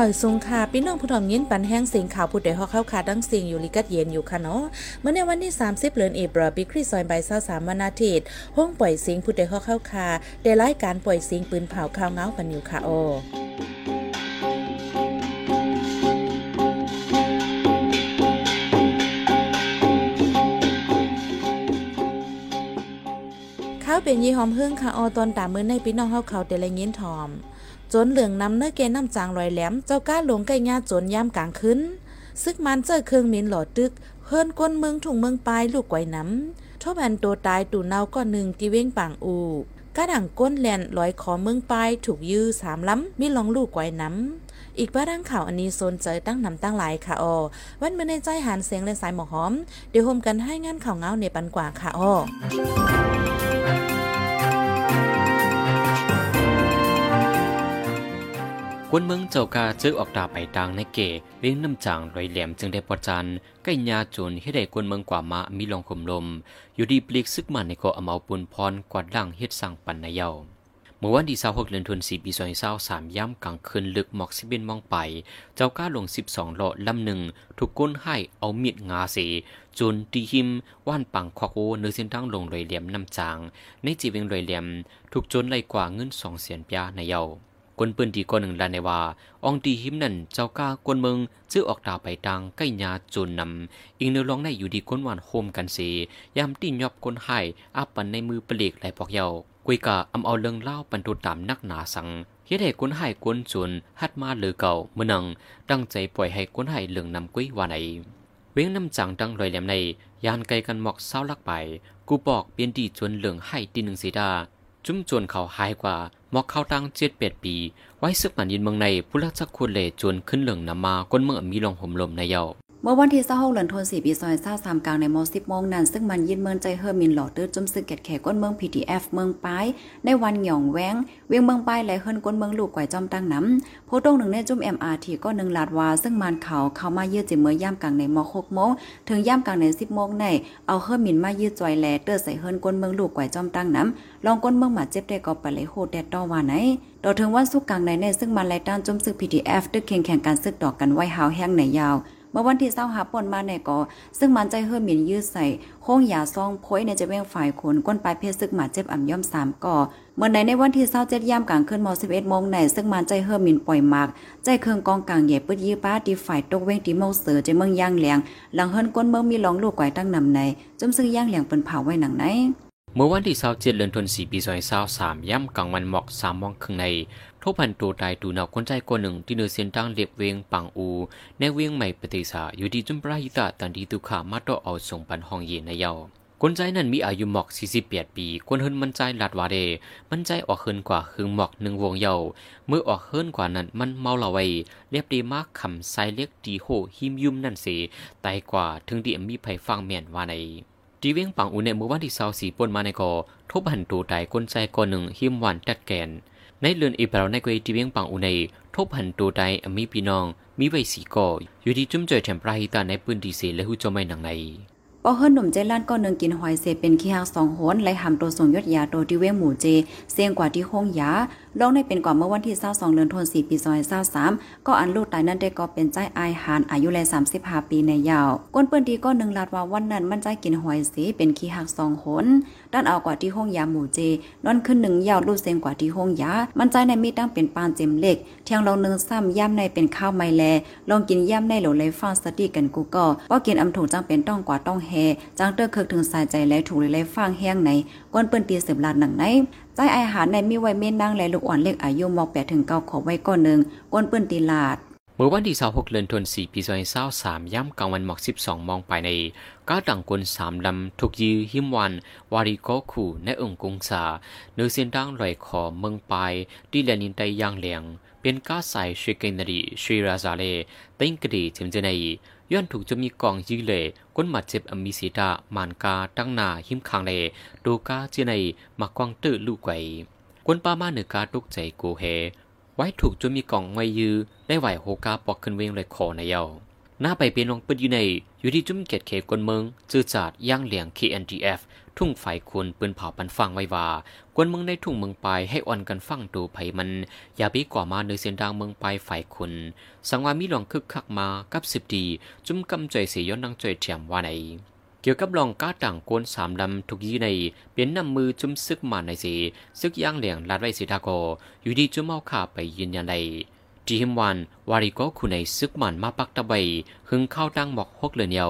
มือซุงค่ะพี่น้องผู้ทอมยินปันแห้งเสียงข่าวผู้ใดฮอกเข้าขาดังเสียงอยู่ลิกัดเย็นอยู่ค่ะเนาะเมื่อในวันที่ 30เดือนเอเบรปีคริสต์ศักราช23วันอาทิตย์ห้องปล่อยเสียงผู้ใดฮอกเข้าคาได้รายการปล่อยเสียงปืนเผาข่าวเงากันอยู่ค่ะโอข้าวเป็นยี่หอมหึ่งค่ะออตอนตามมือในพี่น้องเฮาเขาแต่ละยินทอม จนเหลืองนำเนื้อเกน้ำจางลอยแหลม เจ้าก้าหลงไก่งาจนย่ำกลางขึ้นซึกมันเจอเครื่องมินหลอดตึกเฮิรนก้นเมืองถุงเมืองปลายลูกไก่น้ำทบอันตัวตายตูเนาก็หนึ่งที่เว้งป่างอูกระดังก้นแลนลอยขอเมืองปลายถูกยื้อสามล้ำมีลองลูกไก่น้ำอีกบ้าดังข่าวอันนี้โซนเจอตั้งนำตั้งหลายค่ะออวันเมื่อในใจหันเสียงและสายหมอหอม เดี๋ยวโฮมกันให้งานข่าวเงาในปันกว่าค่ะออ กวนเมืองเจ้ากาเจอออกดาไปดังในเกเลี้ยงน้ำจางลอยแหลมจึงได้ปอจันใกล้ยาจุนให้ได้กวนเมืองกว่ามามีลองคมลม อยู่ดีปลีกซึกมันในเกาะอมาปุนพรกวาดล่างเฮ็ดสั่งปันในเยาเมื่อวันที่26เดือนธันวาคมปี2023ย่ำกลางคืนลึกหมอกสิบินมองไป เจ้าก้าลง 12โลลำหนึ่ง ถูกก้นให้เอามีดงาเสจนตีหิมว่านปังควักโอเนื้อเส้นตั้งลงลอยเหลี่ยมน้ำจาง ในจีเวงลอยเหลี่ยม ถูกจนไล่กว่าเงินสองเสียนปยาในเยา คนปืนดีกว่าหนึ่งลานในว่าองตีหิมนั่นเจ้าก้ากวนเมืองซื้อออกตาไปตังใกล้ยาจุนนำอิงเนื้อลองในอยู่ดีก้นหวานโฮมกันสียามตีนยอบคนให้อาปันในมือเปลีกไหลปอกเยากุยกะอำเอาเรื่องเล่าปันตุตามนักหนาสังเฮ็ดให้คนให้กวนจุนฮัดมาเลือเก่าเมื่อนังตั้งใจปล่อยให้คนให้เรื่องนำกุยว่าไหนเว้งน้ำจังดังลอยแหลมในยานไกลกันหมอกเศร้าลักไป กูบอกเปลี่ยนดีจนเหลืองให้ตีหนึ่งสีดา จุ้มจวนเขาหายกว่าหมอกเข้าตั้งเจ็ดแปดปี ไว้ซึกมันยินเมืองในผู้รักษาคุณเลจวนขึ้นเหลืองนำมาก้นเมื่อมีลงห่มลมในเยา เมื่อวันที่26เดือนธันวาคมปีซอย23กลางในมอ10โมงนั้น ซึ่งมันยินเมืองใจเฮอร์มินหลอดตื้อจุ่มซึกเกตแขก้นเมือง PTF เมืองป้าย ในวันหย่องแว้ง เวียงเมืองป้ายไหลเฮิรนก้นเมืองลูกก่อยจอมตั้งน้ำโพตรงหนึ่งในจุ่ม MRT ก็หนึ่งลาดวา ซึ่งมันเขาเข้ามาเยืดจิเมื่อย่ามกลางในมอ6โมงถึงย่ามกลางใน10โมงในเอาเฮอร์มินมายืดจอยแลเตอร์ใส่เฮิรนก้นเมืองลูกก่อยจอมตั้งน้ำลองก้นเมืองหมาเจ็บได้ก็ไปเลยโหดแดดต่อว่าไหนต่อถึงวันสุกกลางในในซึ่งมันไหล่ต้านจุ่มซึก PTF ตึกแข่งแข่งการซึกดอกกันไว้หาวแห้งในยาว เมื่อวันที่เศร้าหาป่นมาในก่อซึ่งมันใจเฮือหมิ่นยืดใส่โค้งยาซองโพยในจะเว้งฝ่ายขนก้นปลายเพศซึกหมาเจ็บอ่ำย่อมสามก่อเมื่อในในวันที่เศร้าเจ็ดย่ามกลางคืนมสิบเอ็ดโมงในซึ่งมันใจเฮือหมิ่นปล่อยมากใจเครื่องกองกลางเหย่ปืดยื้อป้าดีฝ่ายตกเว้งตีเมาเสือใจเมืองย่างเหลียงหลังเฮิรนก้นเมืองมีหลองลูกไก่ตั้งนำในจมซึ่งย่างเหลียงเป็นเผาไว้หนังไหนเมื่อวันที่เศร้าเจ็ดเดือนธันวาคมปีสอยเศร้าสามย่ำกลางวันหมอกสามมองครึ่งใน ทบพันตัวตายตูนาวคนใจคนหนึ่งที่เนือเส้นตั้งเล็บเวียงปังอู ในเวียงใหม่ปฏิสาอยู่ที่จุมปราหิตาตันดีตุขามาต่อเอาส่งปันห้องเย็นในเยาคนใจนั้นมีอายุหมอก 48 ปี คนเฮินมันใจลาดวาเด มันใจออกเฮินกว่าหึงหมอกหนึ่งวงเยาเมื่อออกเฮินกว่านั้นมันเมาละไวเรียบดีมากคำไซเล็กดีโหหิมยุมนั่นเสตายกว่าถึงดีมีไผฟังแม่นว่าในดีเวียงปังอูในเมื่อวันที่24ปนมาในกอทบหันตัวตายคนใจคนหนึ่งหิมหวันตัดแกน ในเรือนอีเปล่าในกวยที่เวียงปังอุในทบหันตัวใดมีพี่น้องมีไว้สีก่ออยู่ที่จุ่มเจอแถมปราหิตาในปืนดีเซและหูจอไม่หนังในปอเฮิรนหนุ่มใจล้านก็เนึงกินหอยเสเป็นขี้หางสองโหนไหลหำตัวส่งยศยาตัวที่เวงหมู่เจ เสียงกว่าที่ห้องยาลงในเป็นกว่าเมื่อวันที่22เดือนธันวาคมปี2023ก็อันลูกตายนั้นได้ก็เป็นใจอายหานอายุแล35 ปีในยาวก้นเปิ้นดีก็นึงลาดว่าวันนั้นมันใจกินหอยเสเป็นขี้หักสองหนด้านเอากว่าที่ห้องยาหมู่เจนอนขึ้นหนึ่งยาวลูกเสียงกว่าที่ห้องยามันใจในมีตั้งเป็นปานเจมเล็กเที่ยงลองนึงซ้ำย่ำในเป็นข้าวไม้แลลองกินย่ำในโหลเลยฟังสติกันกูก็ว่ากินอำถูกจังเป็นต้องกว่าต้องแฮจังเตอร์เคิกถึงสายใจและถูกเลยฟังแห้งในก้นเปิ้นตีสืบลาดหนังไหน ใจอาหารในมีไว้เม่นนางและลูกอ่อนเล็กอายุมอกแปดถึงเก้าขอไว้ก้อนหนึ่งก้นเปื้อนตีลาดเมื่อวันที่26เดือนธันวาคมปี2023ย่ำกลางวันหมอก 12 มองไปในก้าดังกลสามลำถูกยื้อหิมวัน วาริโกคูในองค์กงสาเนื้อเส้นด่างลอยคอเมืองปลายดีแลนินไตย่างเหลียง เป็นก้าใส่ชิเกนรีชีราซาเลติงกดีถึงจะในย้อนถูกจะมีกองยืเล่ก้นหมัดเจ็บอมิสิตามานกาตั้งนาหิมคางเลดูกาเจในมากวางตื้อลูกไก่ก้นป้ามาเหนือกาตุกใจกูเฮไว้ถูกจะมีกองไว้ยื้อได้ไหวโฮกาปอกขึ้นเวงเลยคอในเยาหน้าไปเป็นลงปืนอยู่ในอยู่ที่จุ่มเกตเขกวนเมืองจื้อจาดย่างเหลียง KNDF ทุ่งไฟควรปืนเผาปันฟังไว้ว่า กวนเมืองในทุ่งเมืองปลายให้อ่อนกันฟังดูไผมัน อย่าบีกว่ามาในเส้นทางเมืองปลายฝ่ายคุณสังว่ามีหลองคึกคักมากับสิบดี จุ่มกำใจเสียย้อนนังใจเทียมว่าไหนเกี่ยวกับลองก้าต่างโกนสามลำทุกยีใน เปลี่ยนนำมือจุ่มซึกมาในสีซึกย่างเหลียงลาดไว้สีทาโกอยู่ดีจุ่มเอาขาไปยืนยันใน จีฮิมวันวาริโกคุในซึกมันมาปักตะใบหึงเข้าตั้งหมอกฮกเลนเยา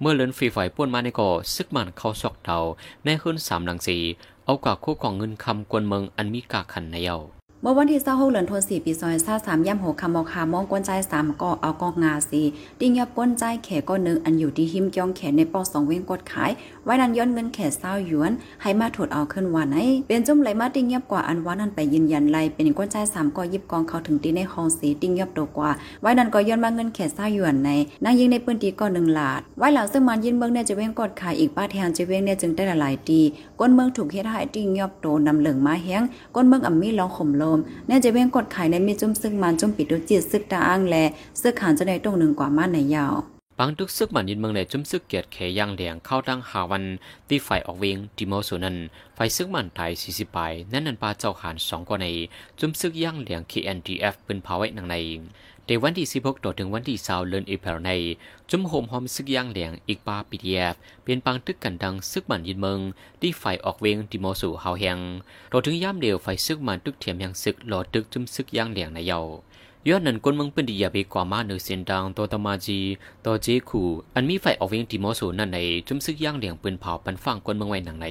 เมื่อเลินฟีฝอยป้วนมาในก่อซึกมันเข้าซอกเตาในขึ้นสามหลังสีเอากว่าคู่ของเงินคำกวนเมืองอันมีกาขันในเยา เมื่อวันที่26เดือนธันวาคมปีซอยซาสามย่ำหกคำมอกคามองกวนใจสามก็เอากองงาสีติ้งยับกวนใจแขก็หนึ่งอันอยู่ที่หิมจ้องแขนในปอสองเว้งกดขาย ไว้นันย้อนเงินแขเศร้าหยวน ให้มาถดเอาขึ้นวันไหนเป็นจุ่มไหลมาติ้งยับกว่าอันว่านันไปยืนยันไลเป็นกวนใจสามก็ยิบกองเขาถึงตีในห้องสีติ้งยับโตกว่า ไว้นันก็ย้อนมาเงินแขเศร้าหยวนในนางยิงในปืนตีก็หนึ่งหลาด ไว้หลังซึ่งมันยินเมืองเนี่ยจะเว้งกดขายอีกป้าแทนจะเว้งเนี่ยจึงได้หลายตีก้นเมืองถูกเฮ็ดให้ติ้งยับโตนำเหลืองมาแห้งก้นเมืองอ่ำมีร้องข่มลมเนี่ยจะเว้งกดขายในมีจุ่มซึกมันจุ่มปิดดูจิตซึกตาอ้างแลซึกขานจะได้ตรงหนึ่งกว่ามาในยาวบางทุกซึกมันยินเมืองในจุ่มซึกเกียรติเขย่างเหลียงเข้าตั้งหาวันตีไฟออกเวงติโมสุนันไฟซึกมันไทยสี่สิบปลายนั่นนันปาเจ้าขานสองกว่าในจุ่มซึกย่างเหลียง KNDF เป็นเผาไว้หนังใน ในวันที่ 16 ต่อถึงวันที่20เดือนเอพริลในจุมโฮมหอมซึกย่างเหลียงอีกปาปีดีเอฟเป็นปังตึกกันดังซึกมันยินเมืองที่ไฟออกเวงติโมสุเฮาแหงต่อถึงย่ำเดียวไฟซึกมันตึกเทียมยังซึกหลอตึกจุมซึกย่างเหลียงในเยาย้อนนั้นคนเมืองเป็นดียาเบกว่ามาเนือเสียนดังตัวตมาจีตัวเจคูอันมีไฟออกเวงติโมสุนั่นในจุมซึกย่างเหลียงปืนเผาปันฟังคนเมืองไว้หนังใน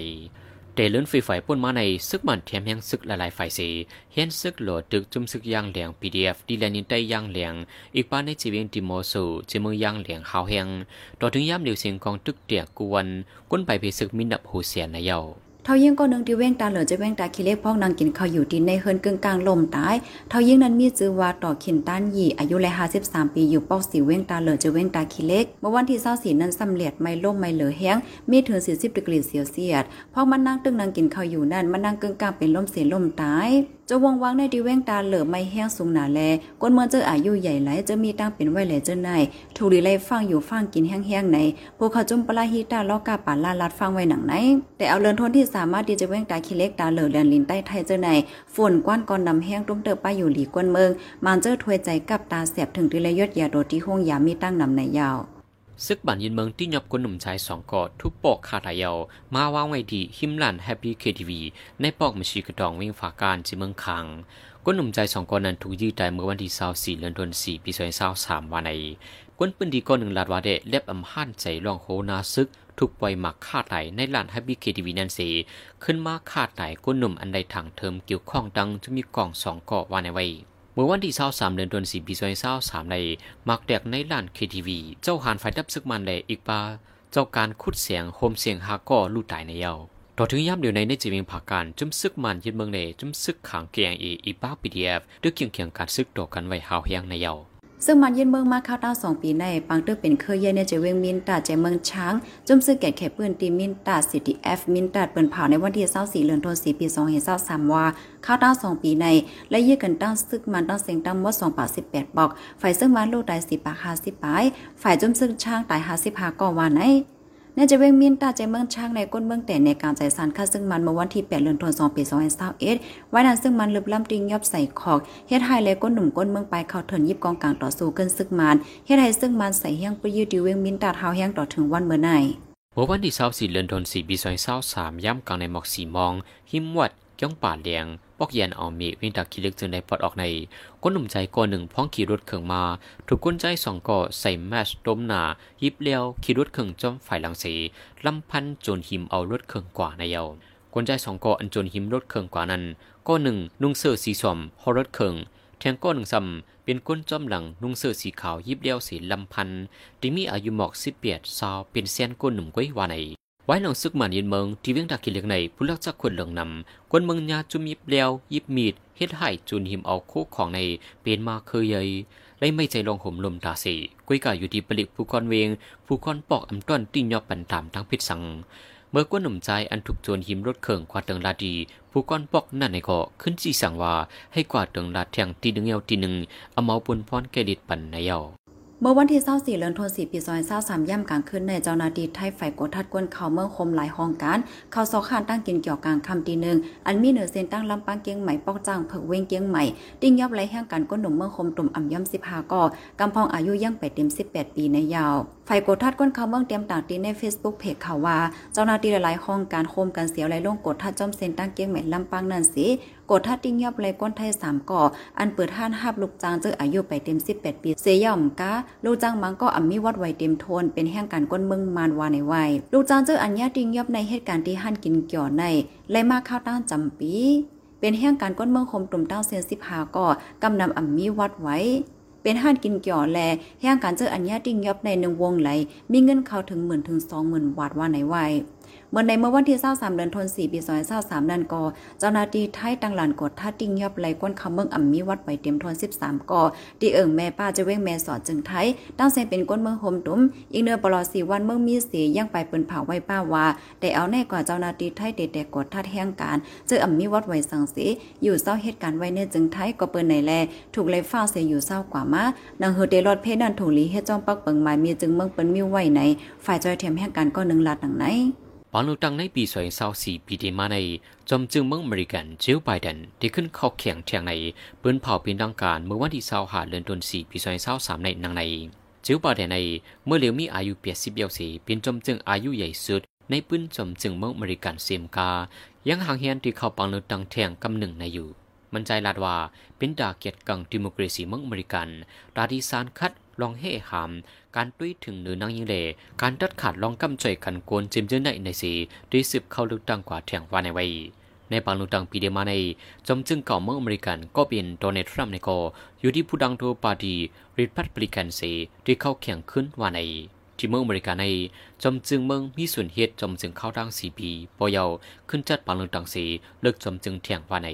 เตลื่อนไฟไฟป่นมาในซึกมันเทียมยังซึกหลายๆไฟเสีเห็นซึกโหลดดึกจุ่มซึกย่างเหลียง PDF ดีแลนินได้ย่างเหลียงอีกป้าในจีเวียงติโมสูจีมือย่างเหลีย เฮงต่อถึงย่ำเหลียวเสียงกองตึกเตียกกวนก้นไปเพซึกมินับหูเสียนในเยาเท่ายิ่งก็นึงที่เว้งตาเหลือจะเว้งตาคิเล็กพอกนางกินข้าวอยู่ดินในเฮิรนกึ่งกลางลมตายเท่ายิ่งนั้นมีจือว่าต่อขินต้านหยี่อายุเลยห้าสิบสามปีอยู่ปอกสีเว้งตาเหลือจะเว้งตาคิเล็กเมื่อวันที่เศร้าสีนั้นสำเร็จไม่ล่มไม่เหลือแห้งมีถึงสี่สิบดีกรีเซลเซียสพอมันนั่งตึงนางกินข้าวอยู่นั่นมันนั่งกึ่งกลางเป็นลมเสียลมตาย จะวงวังในดีเว้งตาเหลือไม่แห้งสูงหนาแลก้นเมืองเจออายุใหญ่หลายจะมีตั้งเป็นไว้แหลเจอในถูกดีไล่ฟังอยู่ฟังกินแห้งๆในพวกเขาจุ่มปลาฮีตาลอกกาป่าลาลัดฟังไว้หนังไหน แต่เอาเลินทนที่สามารถดีจะเว้งตาคิเล็กตาเหลือเลียนลินใต้ไทยเจอในฝนกว้านก่อนนำแห้งตุ้มเตอป้าอยู่หลีก้นเมืองมันเจอถวยใจกับตาเสียบถึงทีละยศยาโดที่ห้องยามีตั้งนำในยาว ซึกบันยินเมืองที่ยับคนหนุ่มชายสองกอดทุบปอกคาถายาวมาวางไว้ที่หิมลันแฮปปี้เคทีวีในปอกมชีกระดองวิ่งฝาการจีเมืองคังก้นหนุ่มใจสองคนนั้นถูกยืดใจเมื่อวันที่24เดือนธันวาคมปี2023วันในก้นปืนดีก้อนหนึ่งลาดวาเดเล็บอำหันใจล่องโหนาซึกถูกปล่อยหมักคาดไหลในลานฮับบี้เคทีวีนันสีขึ้นมาคาดไหลก้นหนุ่มอันใดทางเทอมเกี่ยวข้องดังจะมีกล่องสองเกาะวานในไว้ มื่อวันที่23เดือนธันวาคมปี2023ในมักแดกในลานเคทีวีเจ้าหานไฟดับซึกมันเลยอีกปาเจ้าการคุดเสียงโฮมเสียงฮาก่อลู่ตายในเยาต่อถึงย่ำเดียวในในจีวิงผักการจุ้มซึกมันยึดเมืองเนจุ้มซึกขังเกียงอีอีป้าพีดีเอฟด้วยเคียงเคียงการซึกต่อกันไว้หาวเฮียงในเยา ซึ่งมันยืนเมืองมาข้าวต้งสองปีในปังเตอร์เป็นเคยเย่เนเจเวงมินตาเจเมืองช้างจุ่มซึกแก่แขปืนตีมินตาสิทีเอฟมินตาเปินเผาในวันที่เส้าสี่เดือนธันวาคมปี2023ว่าข้าวต้งสองปีใน และเยืดกันตั้งซึกมันตั้งเสียงตั้งมดสองปากสิบอก ฝ่ายซึ่งมันลูกตาย10ปาก50ปายฝ่ายจุ่มซึ่งช้างตาย55ก่อวันในนจะเวงมีนตาใจเมืองช่างในก้นเมืองแต่ในการใจสารค่าซึ่งมันเมื่อวันที่8เดือนธันวาคมปี2021ไว้นั้นซึ่งมันลึบล้ำติงยับใส่ขอกเฮ็ดให้เลยก้นหนุ่มก้นเมืองไปเข้าเถินยิบกองกลางต่อสู้กันซึ่งมันเฮ็ดให้ซึ่งมันใส่เฮียงไปยืดดิเวงมินตาเท้าเฮียงต่อถึงวันเมื่อไหนเมื่อวันที่24เดือนธันวาคมปี2023ย่ำกลางในหมอกสีมองหิมวัด ย่องป่าเลียงปอกแยนออมีวินดักคิลึกจึงได้ปลดออกในก้นหนุ่มใจก่อหนึ่งพ้องขี่รถเข่งมา ถูกก้นใจสองก่อใส่แมชต้มหนายิบเลี้ยวขี่รถเข่งจอมฝ่ายหลังสีลำพันจนหิมเอารถเข่งกว่าในเยาก้นใจสองก่ออันจนหิมรถเข่งกว่านั้นก้อหนึ่งนุ่งเสื้อสีสมฮอรถเข่งแทงก้อหนึ่งซำเป็นก้นจอมหลังนุ่งเสื้อสีขาวยิบเลี้ยวสีลำพันที่มีอายุหมอกสิบเปียดซาวเป็นเซียนก้นหนุ่มก้อยวาใน ไว้หลังซึกมันยินเมืองที่เวียงดากิเลียงในผู้ลักจักคนเหลืองนำคนเมืองยาจุมยิบเลียวยิบมีดเฮ็ดให้จุนหิมเอาโคของในเป็นมาเคยใหญ่และไม่ใจลองห่มลมตาสีกุ้ยกาอยู่ที่ผลิตผู้คอนเวง ผู้คอนปอกอำต้นติ้งยอบปันตามทั้งพิษสัง เมื่อก้นหนุ่มใจอันถูกโจรหิมรถเขิงกว่าเติงลาดี ผู้ก้อนปอกนั่นในก็ขึ้นจีสั่งว่าให้กว่าเติงลาดแทงตีหนึ่งเอวตีหนึ่งเอาเมาปนพรแกดิดปันในเยา เมื่อวันที่24เดือนธันวาคมปี2023ย่ำกลางคืนในเจ้าหน้าที่ไทยฝ่ายกดทัดกวนเขาเมืองคมหลายห้องการเขาสอขานตั้งกินเกี่ยวกลางคำตีหนึ่งอันมีเหนือเส้นตั้งลำปางเกียงใหม่ปอกจ้างเผิกเวงเกียงใหม่ติ้งยับไรแห่งการก้นหนุ่มเมืองคมตุ่มอ่ำย่ำ15ก่อกำพองอายุยังไปเต็ม 18 ปีในยาวฝ่ายกดทัดก้นเขาเมืองเตรียมต่างตีใน Facebook เพจข่าวว่า เจ้าหน้าที่หลายห้องการโคมกันเสียวไหลลงกดทัดจอมเส้นตั้งเกียงใหม่ลำปางนั่นสิ กดทัดติ้งยับไรก้นไทย3ก่อ อันเปิดห้านหับลูกจ้างเจออายุไปเต็ม 18 ปีเสียย่อมกะลูกจ้างมังก็อ่ำมีวัดไวเต็มโทนเป็นแห่งการก้นเมืองมานวาในวัยลูกจ้างเจออัญญาติ้งยอบในเหตุการณ์ที่หั่นกินเกี่ยวในแลมาข้าวต้านจำปีเป็นแห่งการก้นเมืองคมตุ่มตั้งเซียนสิบหาก็กำนำอ่ำมีวัดไว้เป็นห้านกินเกี่ยวแลแห่งการเจออัญญาติงยอบในหนึ่งวงไหล มีเงินเข้าถึงหมื่นถึงสองหมื่นบาทว่าในวัย เมื่อในเมื่อวันที่23เดือนธันวาคมปี2023นั้นก็เจ้าหน้าที่ไทยตังหลานกดท่าติ้งยับไหลก้นคำเมืองอ่ำมีวัดไปเต็มทน13ก่อที่เอิงแม่ป้าจะเว้งแม่สอดจึงไทยตั้งเซนเป็นก้นเมืองโฮมตุ้มอีกเนื้อปลอสีวันเมืองมีสียังไปเปิ้นเผาไว้ป้าว่าแต่เอาแน่กว่าเจ้าหน้าที่ไทยเด็ดๆกดท่าแห่งการเจออ่ำมีวัดไว้สังสีอยู่เศร้าเหตุการณ์ไว้ในจึงไทยก็เปิ้นในแลถูกเลยฟ้าเสียอยู่เศร้ากว่ามานางเฮเดรอดเพนันถูลีเฮ็ดจ้องปักเปิงหมายมีจึงเมืองเปิ้นมีไว้ในฝ่ายจอยเทียมแห่งการก็นึงลาดหนังไหน ปอนลูตังในปี2024ปีที่มาในจอมจึงเมืองอเมริกันจิลไบเดนที่ขึ้นเข้าแข่งเทียงในปืนเผาเป็นดังการเมื่อวันที่สาหาเดือนตุลสี่ปีสวยซาสามในนางในจิลไบเดนในเมื่อเหลียวมีอายุเปียสีเป็นจอมจึงอายุใหญ่สุด ในปืนจอมจึงเมืองอเมริกันเซมกา ยังห่างเฮียนที่เข้าปังลูตังแทงกำหนึ่งในอยู่ มันใจลาดว่าเป็นดาเกียรติกังดิโมกราซีเมืองอเมริกันดาดีซานคัดลองเฮ่หามการตุ้ยถึงหรือนางยิงเลการตัดขาดลองกำจ่อยขันโกนจิมเจนในในสีด้วยสิบเข้าลึกตังกว่าแทงว่าในไวัยในบางลูกตังปีเดียมาในจมจึงเก่าเมืองอเมริกันก็เป็นโดเนทรัมในก็อยู่ที่ผู้ดังโทปาดีริพับลิกันสีที่เข้าแข่งขึ้นว่าในที่เมืองอเมริกันในจมจึงเมืองมีส่วนเหตุจมจึงเข้าดังสีปีปอยาวขึ้นจัดบางลูกตังสีเลิกจมจึงแทงว่าใน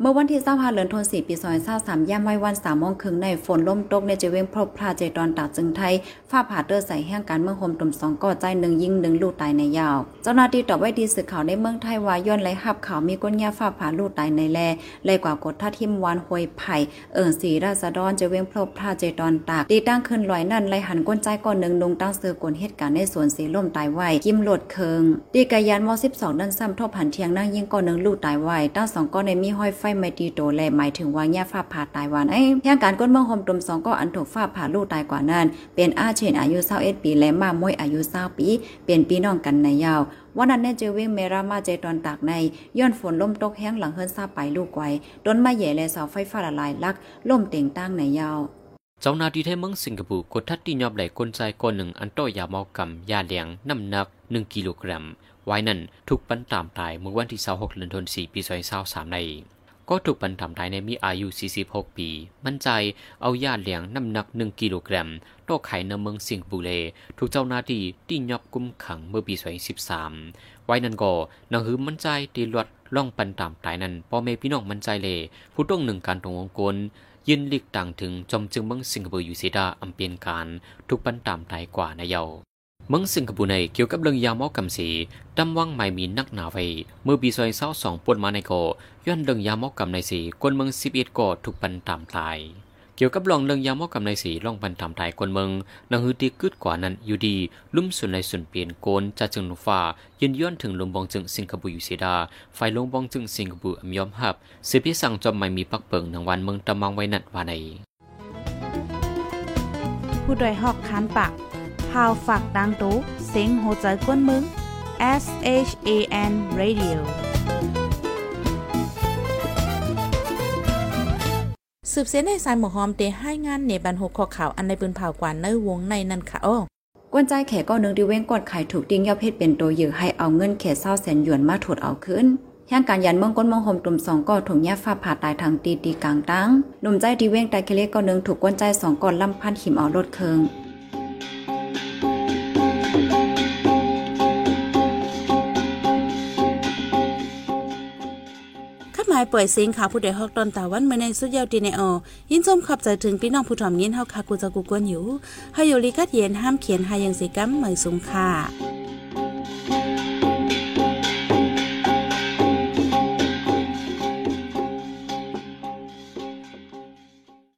เมื่อวันที่25เดือนธันวาคมปี2023ย่ำไว้วัน3โมงครึ่งในฝนล่มตกในเจเวงพบพระเจตอนตากจึงไทยฟ้าผ่าเตอร์ใส่แห่งการเมืองโฮมตุ่ม2ก่อใจหนึ่งยิงหนึ่งลูกตายในยาว เจ้าหน้าที่ตอบไว้ดีสื่อข่าวในเมืองไทยว่าย้อนไหลหับข่าวมีก้นยาฟ้าผ่าลูกตายในแลไลกว่ากดท่าทิมวานหวยไผ่เอิ่งสีราษฎรเจเวงพบพระเจตอนตากตีตั้งขึ้นลอยนั่นไลหันก้นใจก่อนหนึ่งลงตั้งเสือกลเหตุการณ์ในสวนสีล่มตายไว้กิมโหลดเคิงตีกายันม12ดันซ้ำทบผันเทียงนั่งยิงก่อนหนึ่งลูกตายไว้ตั้งสองก้อนในมีห้อยไฟไม่ตีโตแลหมายถึงว่าแย่ฟ้าผ่าตายวันไอ้แห่งการก้นเมืองโฮมตมสองก็อันถูกฟ้าผ่าลูกตายกว่านั้น เป็นอาเชนอายุ21ปี และมามวยอายุ20ปี เป็นพี่น้องกันในยาววันนั้นแน่เจเวงเมรามาเจตอนตากในย้อนฝนล่มตกแห้งหลังเฮิรนซาไปลูกไว้ต้นไม้ใหญ่และเสาไฟฟ้าละลายลักล่มเต่งตั้งในยาวเจ้านาทีไทเมืองสิงคโปร์กดทัดที่ยอบไหลกลใจก้นหนึ่งอันโตยาเมากำยาเลียงน้ำหนัก 1 กิโลกรัมไว้นั่นทุกปันตามตายเมื่อวันที่26เดือนธันวาคมปี2023ใน ก็ถูกบรรทำไทยในมีอายุ 46 ปี มั่นใจเอาญาติเลี้ยงน้ำหนัก 1 กิโลกรัมโตไข่ในเมืองสิงห์บุรี ถูกเจ้าหน้าที่ที่ยอบกุมขังเมื่อปี 2013 ไว้นั้นก็นังหือมั่นใจตีลวดล่องปันตามตายนั้นพ่อแม่พี่น้องมั่นใจเลย ผู้ต้องหนึ่งการตรงองกลยินลิกต่างถึงจอมจึงเมืองสิงคโปร์อยู่เสียดาอำเปียนการ ทุกปันตามตายกว่าในเยา มืองสิงคโปร์ในเกี่ยวกับเรื่องยาเมากำสีดำวังไม่มีนักหนาไว้เมื่อปีซอยเศร้าสองปนมาในโกย้อนเรื่องยาเมากำในสีคนเมืองสิบเอ็ดก่อถูกปันตามตาย เกี่ยวกับลองเรื่องยาเมากำในสีลองปันตามตายคนเมืองนังฮือตีกึดกว่านั้นอยู่ดี ลุ่มส่วนในส่วนเปลี่ยนโกนจะจึงนุฟ้ายืนย้อนถึงลมบองจึงสิงคโปร์อยู่เสียดาไฟลงบองจึงสิงคโปร์ยอมหับเสียพิสั่งจอมไม่มีปักเปิงในวันเมืองตะมังไว้นัดว่าในผู้โดยหอกคานปาก พาวฝากดังตู้เซ็งโหใจกวนมึง S H A N Radio สืบเสียในสายหมอหอมเตให้งานเนบันหกข้อข่าวอันในปืนเผากว่าในวงในนั่นค่ะอ้กวนใจแขก็นึงดีเว้งกดไข่ถูกติ้งยอเพชรเป็นตัวยือให้เอาเงินแขเศร้าแสนหยวนมาถดเอาขึ้นแห่งการยันเมืองก้นมองหมตุ่มสองก่อถุงแย่ฟ้าผ่าตายทางตีตีกลางตั้งหนุ่มใจดีเว้งแต่เคเล็กก็นึงถูกกวนใจสองก่อนลำพันหิมเอารถเคิงายเปิดเสียงข่าผู้ใดฮอกตอนตาวันเมื่อในสุดยาวดีในออยินชมขับใจถึงพี่น้องผู้ถ่อมยินเฮาคากูจะกูกวนอยู่ให้อยู่ลีกัดเย็นห้ามเขียนหายังสีกัมเหมยสุงค่ะ